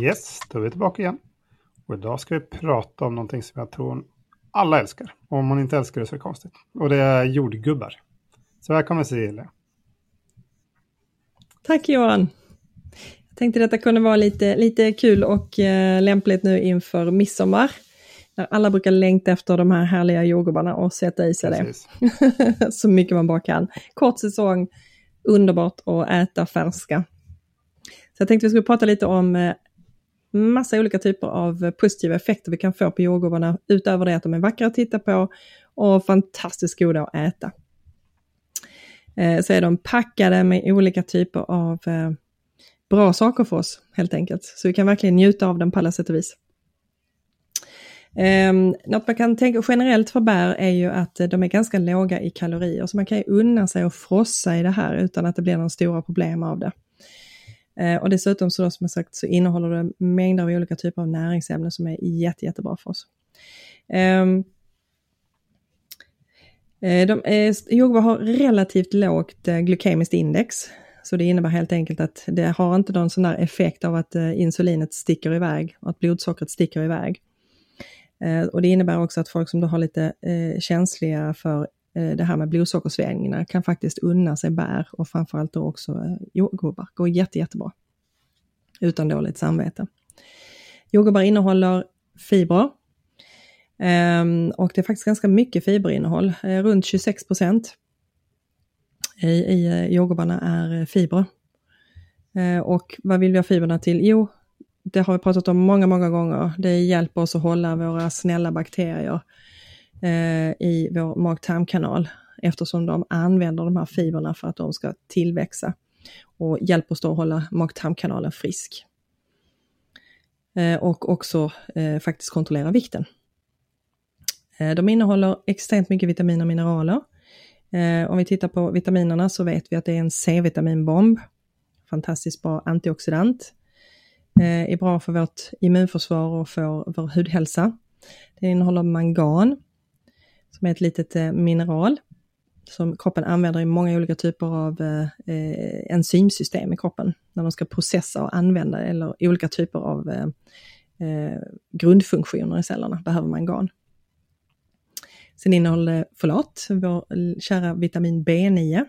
Yes, då är vi tillbaka igen. Och idag ska vi prata om någonting som jag tror alla älskar. Om man inte älskar det så är det konstigt. Och det är jordgubbar. Så välkommen Cecilia. Tack Johan. Jag tänkte detta kunde vara lite, lite kul och eh, lämpligt nu inför midsommar. När alla brukar längta efter de här härliga jordgubbarna och sätta i sig Precis. det. så mycket man bara kan. Kort säsong, underbart att äta färska. Så jag tänkte vi skulle prata lite om eh, massa olika typer av positiva effekter vi kan få på jordgubbarna utöver det att de är vackra att titta på och fantastiskt goda att äta. Eh, så är de packade med olika typer av eh, bra saker för oss helt enkelt. Så vi kan verkligen njuta av dem på alla sätt och vis. Eh, något man kan tänka generellt för bär är ju att eh, de är ganska låga i kalorier, så man kan ju unna sig att frossa i det här utan att det blir några stora problem av det. Eh, och dessutom så då, som jag sagt så innehåller det mängder av olika typer av näringsämnen som är jätte, jättebra för oss. Ehm, eh, de eh, är, jordgubbar har relativt lågt eh, glykemiskt index, så det innebär helt enkelt att det har inte någon sån där effekt av att eh, insulinet sticker iväg och att blodsockret sticker iväg. Eh, och det innebär också att folk som då har lite eh, känsliga för eh, det här med blodsockersvängningarna kan faktiskt unna sig bär och framförallt då också eh, jordgubbar. Går jätte, jättebra. Utan dåligt samvete. Jordgubbar innehåller fibrer. Ehm, och det är faktiskt ganska mycket fiberinnehåll, eh, runt 26 procent i, i eh, jordgubbarna är fibrer. Eh, och vad vill vi ha fibrerna till? Jo, det har vi pratat om många, många gånger. Det hjälper oss att hålla våra snälla bakterier eh, i vår mag-tarmkanal eftersom de använder de här fibrerna för att de ska tillväxa och hjälper oss då att hålla mag-tarmkanalen frisk. Eh, och också eh, faktiskt kontrollera vikten. Eh, de innehåller extremt mycket vitaminer och mineraler. Eh, om vi tittar på vitaminerna så vet vi att det är en C-vitaminbomb. Fantastiskt bra antioxidant eh, Eh, är bra för vårt immunförsvar och för vår hudhälsa. Det innehåller mangan, som är ett litet eh, mineral som kroppen använder i många olika typer av eh, eh, enzymsystem i kroppen, när de ska processa och använda, eller olika typer av eh, grundfunktioner i cellerna behöver mangan. Sen innehåller det folat, vår kära vitamin B9.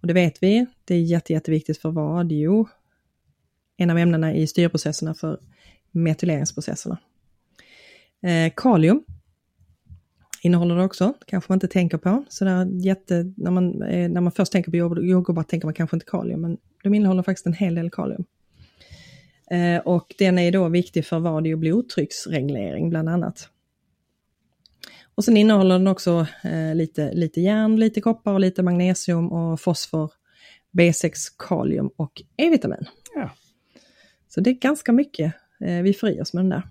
Och det vet vi, det är jätte, jätteviktigt för vad? Jo, en av ämnena i styrprocesserna för metyleringsprocesserna. Eh, kalium innehåller det också, kanske man inte tänker på. Så där jätte, när, man, eh, när man först tänker på jordgubbar tänker man kanske inte kalium, men de innehåller faktiskt en hel del kalium. Eh, och den är då viktig för vad? och blodtrycksreglering bland annat. Och sen innehåller den också eh, lite, lite järn, lite koppar, och lite magnesium och fosfor, B6, kalium och E-vitamin. Så det är ganska mycket eh, vi får i oss med den där.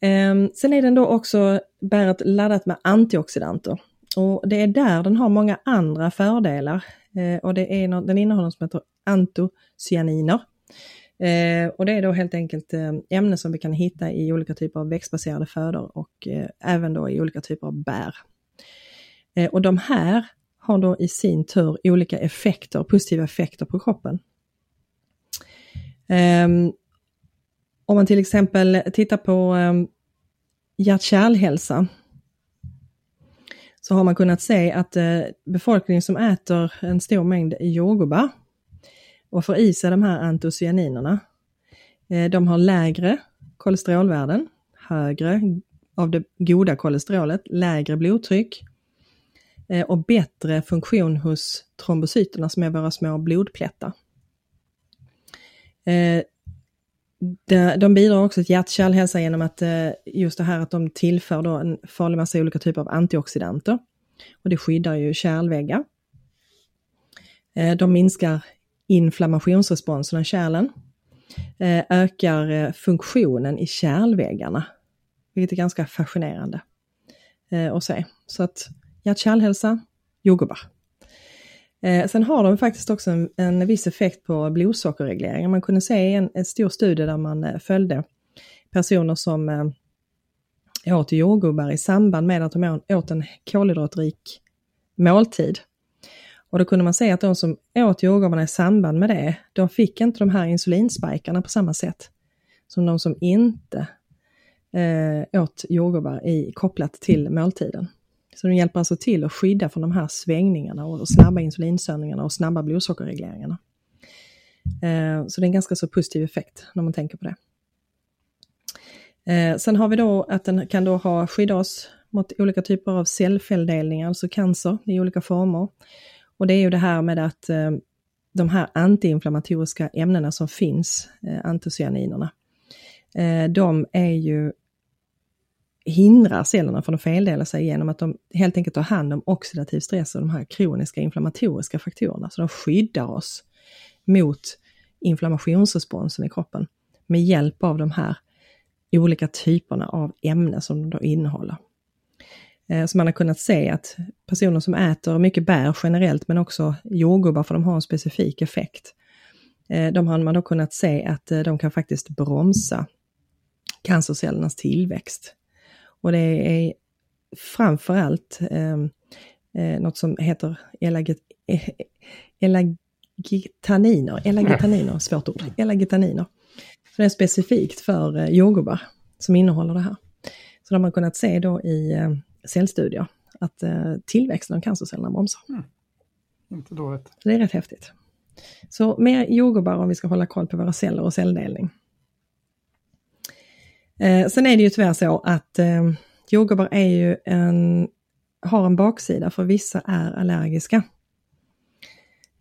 Ehm, sen är den då också bäret laddat med antioxidanter. Och det är där den har många andra fördelar. Eh, och det är den innehåller något som heter antocyaniner. Eh, och det är då helt enkelt ämnen som vi kan hitta i olika typer av växtbaserade födor och även då i olika typer av bär. Och de här har då i sin tur olika effekter, positiva effekter på kroppen. Um, om man till exempel tittar på um, hjärt-kärlhälsa så har man kunnat se att uh, befolkningen som äter en stor mängd jordgubbar och får i sig de här antocianinerna, uh, eh, de har lägre kolesterolvärden, högre av det goda kolesterolet, lägre blodtryck uh, och bättre funktion hos trombocyterna som är våra små blodplättar. Eh, de bidrar också till hjärt-kärlhälsa genom att eh, just det här att de tillför då en farlig massa olika typer av antioxidanter. Och det skyddar ju kärlväggar. Eh, de minskar inflammationsresponsen i kärlen. Ökar funktionen i kärlväggarna. Vilket är ganska fascinerande att se. Så att hjärt-kärlhälsa, jordgubbar. Eh, sen har de faktiskt också en, en viss effekt på blodsockerregleringen. Man kunde se en, en stor studie där man eh, följde personer som eh, åt jordgubbar i samband med att de åt en kolhydratrik måltid. Och då kunde man se att de som åt jordgubbarna i samband med det, de fick inte de här insulinspikarna på samma sätt som de som inte eh, åt jordgubbar i, kopplat till måltiden. Så den hjälper alltså till att skydda från de här svängningarna och, snabba insulinsöndringarna och snabba blodsockerregleringarna. Eh, så det är en ganska så positiv effekt när man tänker på det. Eh, sen har vi då att den kan då ha, skydda oss mot olika typer av cellfälldelningar, alltså cancer i olika former. Och det är ju det här med att eh, de här antiinflammatoriska ämnena som finns, antocyaninerna, antocianinerna, de är ju hindrar cellerna från att feldela sig genom att de helt enkelt tar hand om oxidativ stress och de här kroniska inflammatoriska faktorerna. Så de skyddar oss mot inflammationsresponsen i kroppen med hjälp av de här olika typerna av ämnen som de då innehåller. Eh, så man har kunnat se att personer som äter mycket bär generellt men också jordgubbar för de har en specifik effekt. Eh, de har man då kunnat se att eh, de kan faktiskt bromsa cancercellernas tillväxt. Och det är framförallt eh, något som heter elagitaniner, elagitaniner, svårt ord, elagitaniner. Så det är specifikt för jordgubbar som innehåller det här. Så det har man kunnat se då i cellstudier att eh, tillväxten av cancercellerna bromsar. Mm. Inte dåligt. Det är rätt häftigt. Så mer jordgubbar om vi ska hålla koll på våra celler och celldelning. Eh, sen är det ju tyvärr så att eh, jordgubbar är ju en, har en baksida för vissa är allergiska.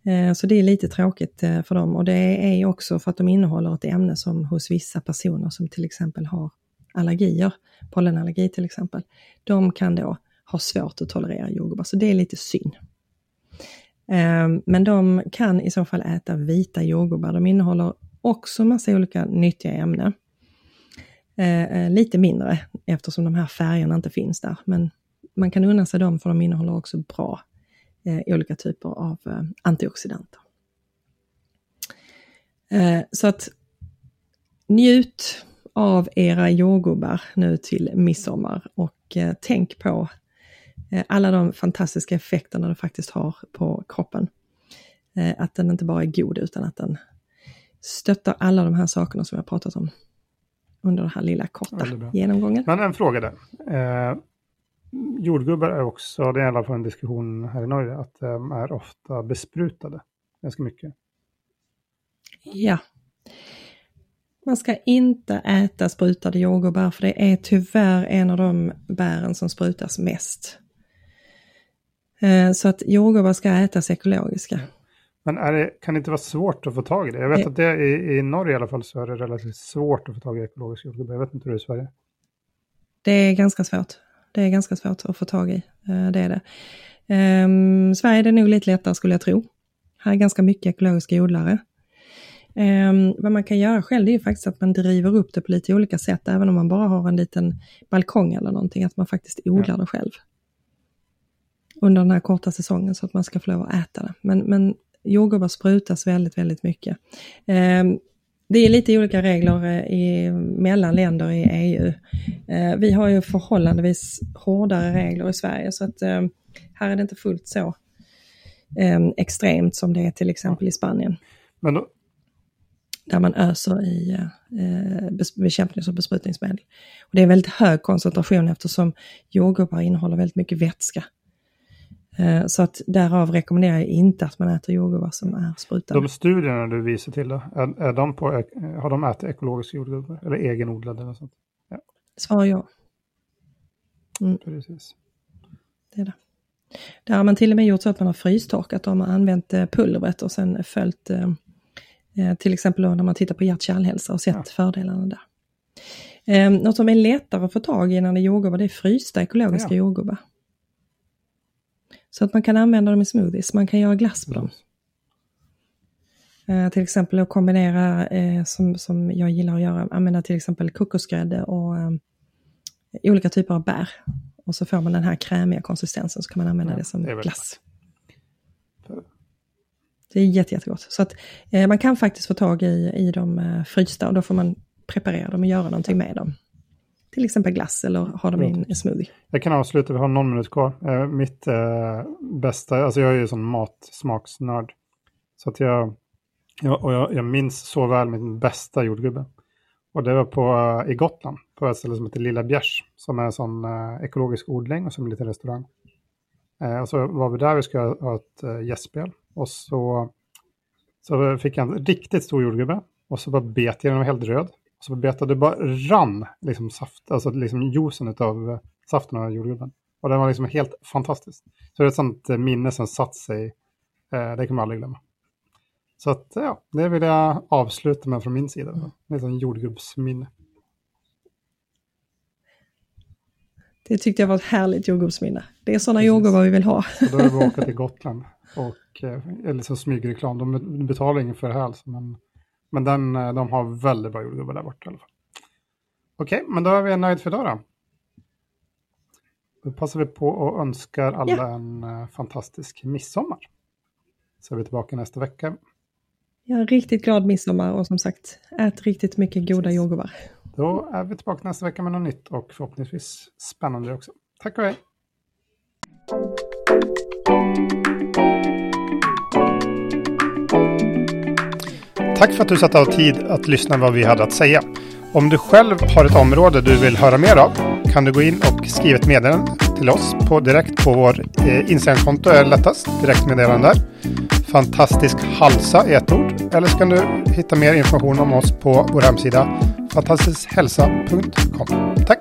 Eh, så det är lite tråkigt eh, för dem och det är ju också för att de innehåller ett ämne som hos vissa personer som till exempel har allergier, pollenallergi till exempel, de kan då ha svårt att tolerera jordgubbar, så det är lite synd. Eh, men de kan i så fall äta vita jordgubbar. De innehåller också massa olika nyttiga ämnen. Eh, eh, lite mindre eftersom de här färgerna inte finns där, men man kan unna sig dem för de innehåller också bra eh, olika typer av eh, antioxidanter. Eh, så att njut av era jordgubbar nu till midsommar och eh, tänk på eh, alla de fantastiska effekterna det faktiskt har på kroppen. Eh, att den inte bara är god utan att den stöttar alla de här sakerna som jag pratat om under den här lilla korta genomgången. Men en fråga där. Eh, jordgubbar är också, det är i alla fall en diskussion här i Norge, att de är ofta besprutade ganska mycket. Ja, man ska inte äta sprutade jordgubbar för det är tyvärr en av de bären som sprutas mest. Eh, så att jordgubbar ska ätas ekologiska. Men det, kan det inte vara svårt att få tag i det? Jag vet att det i, i Norge i alla fall så är det relativt svårt att få tag i ekologiska jordgubbar. Jag vet inte hur det är i Sverige. Det är ganska svårt. Det är ganska svårt att få tag i. Eh, det är det. Um, Sverige är det nog lite lättare skulle jag tro. Här är ganska mycket ekologiska odlare. Um, vad man kan göra själv är faktiskt att man driver upp det på lite olika sätt, även om man bara har en liten balkong eller någonting, att man faktiskt odlar det själv. Under den här korta säsongen så att man ska få lov att äta det. Men, men jordgubbar sprutas väldigt, väldigt mycket. Um, det är lite olika regler eh, i, mellan länder i EU. Uh, vi har ju förhållandevis hårdare regler i Sverige så att uh, här är det inte fullt så extremt som det är till exempel i Spanien. Men då, där man öser i eh, bekämpnings och besprutningsmedel. Och det är väldigt hög koncentration eftersom jordgubbar innehåller väldigt mycket vätska. Eh, så att därav rekommenderar jag inte att man äter jordgubbar som är sprutade. De studierna du visar till, då, är, är de på, har de ätit ekologiska jordgubbar eller egenodlade? Eller sånt? Ja. Svar ja. Mm. Precis. Det är det. Där har man till och med gjort så att man har frystorkat dem och använt eh, pulvret och sen följt eh, till exempel när man tittar på hjärt-kärlhälsa och sett ja. fördelarna där. Eh, något som är lättare att få tag i när det är jordgubbar, det är frysta ekologiska ja. jordgubbar. Så att man kan använda dem i smoothies, man kan göra glass på mm. dem. Eh, till exempel att kombinera, eh, som, som jag gillar att göra, använda till exempel kokosgrädde och eh, olika typer av bär. Och så får man den här krämiga konsistensen så kan man använda ja, det som det glass. Det är jätte, jättegott. Så att eh, man kan faktiskt få tag i, i de eh, frysta och då får man preparera dem och göra någonting med dem. Till exempel glass eller ha dem i en smoothie. Jag kan avsluta, vi har någon minut kvar. Eh, mitt eh, bästa, alltså jag är ju sån matsmaksnörd. Så att jag, jag, och jag, jag minns så väl min bästa jordgubbe. Och det var på, uh, i Gotland, på ett ställe som heter Lilla Bjärs, som är en sån uh, ekologisk odling och som är en liten restaurang. Uh, och så var vi där, vi skulle ha ett uh, gästspel. Och så, så fick jag en riktigt stor jordgubbe. Och så bara bet jag den, var helt röd. Så bet jag, det bara rann liksom saft, alltså liksom juicen av saften av jordgubben. Och den var liksom helt fantastisk. Så det är ett sånt minne som satt sig, det kan man aldrig glömma. Så att, ja, det vill jag avsluta med från min sida. Mm. En jordgubbsminne. Det tyckte jag var ett härligt jordgubbsminne. Det är sådana jordgubbar vi vill ha. Så då är vi åka till Gotland. Och, eh, eller så smygreklam. De betalar ingen för det här alltså. Men, men den, eh, de har väldigt bra jordgubbar där borta i alla fall. Okej, men då är vi nöjd för idag då. Då passar vi på och önskar alla ja. en uh, fantastisk midsommar. Så är vi tillbaka nästa vecka. Ja, riktigt glad midsommar och som sagt, ät riktigt mycket goda jordgubbar. Då är vi tillbaka nästa vecka med något nytt och förhoppningsvis spännande också. Tack och hej! Tack för att du satte av tid att lyssna vad vi hade att säga. Om du själv har ett område du vill höra mer av kan du gå in och skriva ett meddelande till oss på direkt på vår eh, Instagramkonto är lättast. Direktmeddelande där. Fantastisk halsa är ett ord. Eller så kan du hitta mer information om oss på vår hemsida fantastiskhälsa.com. Tack!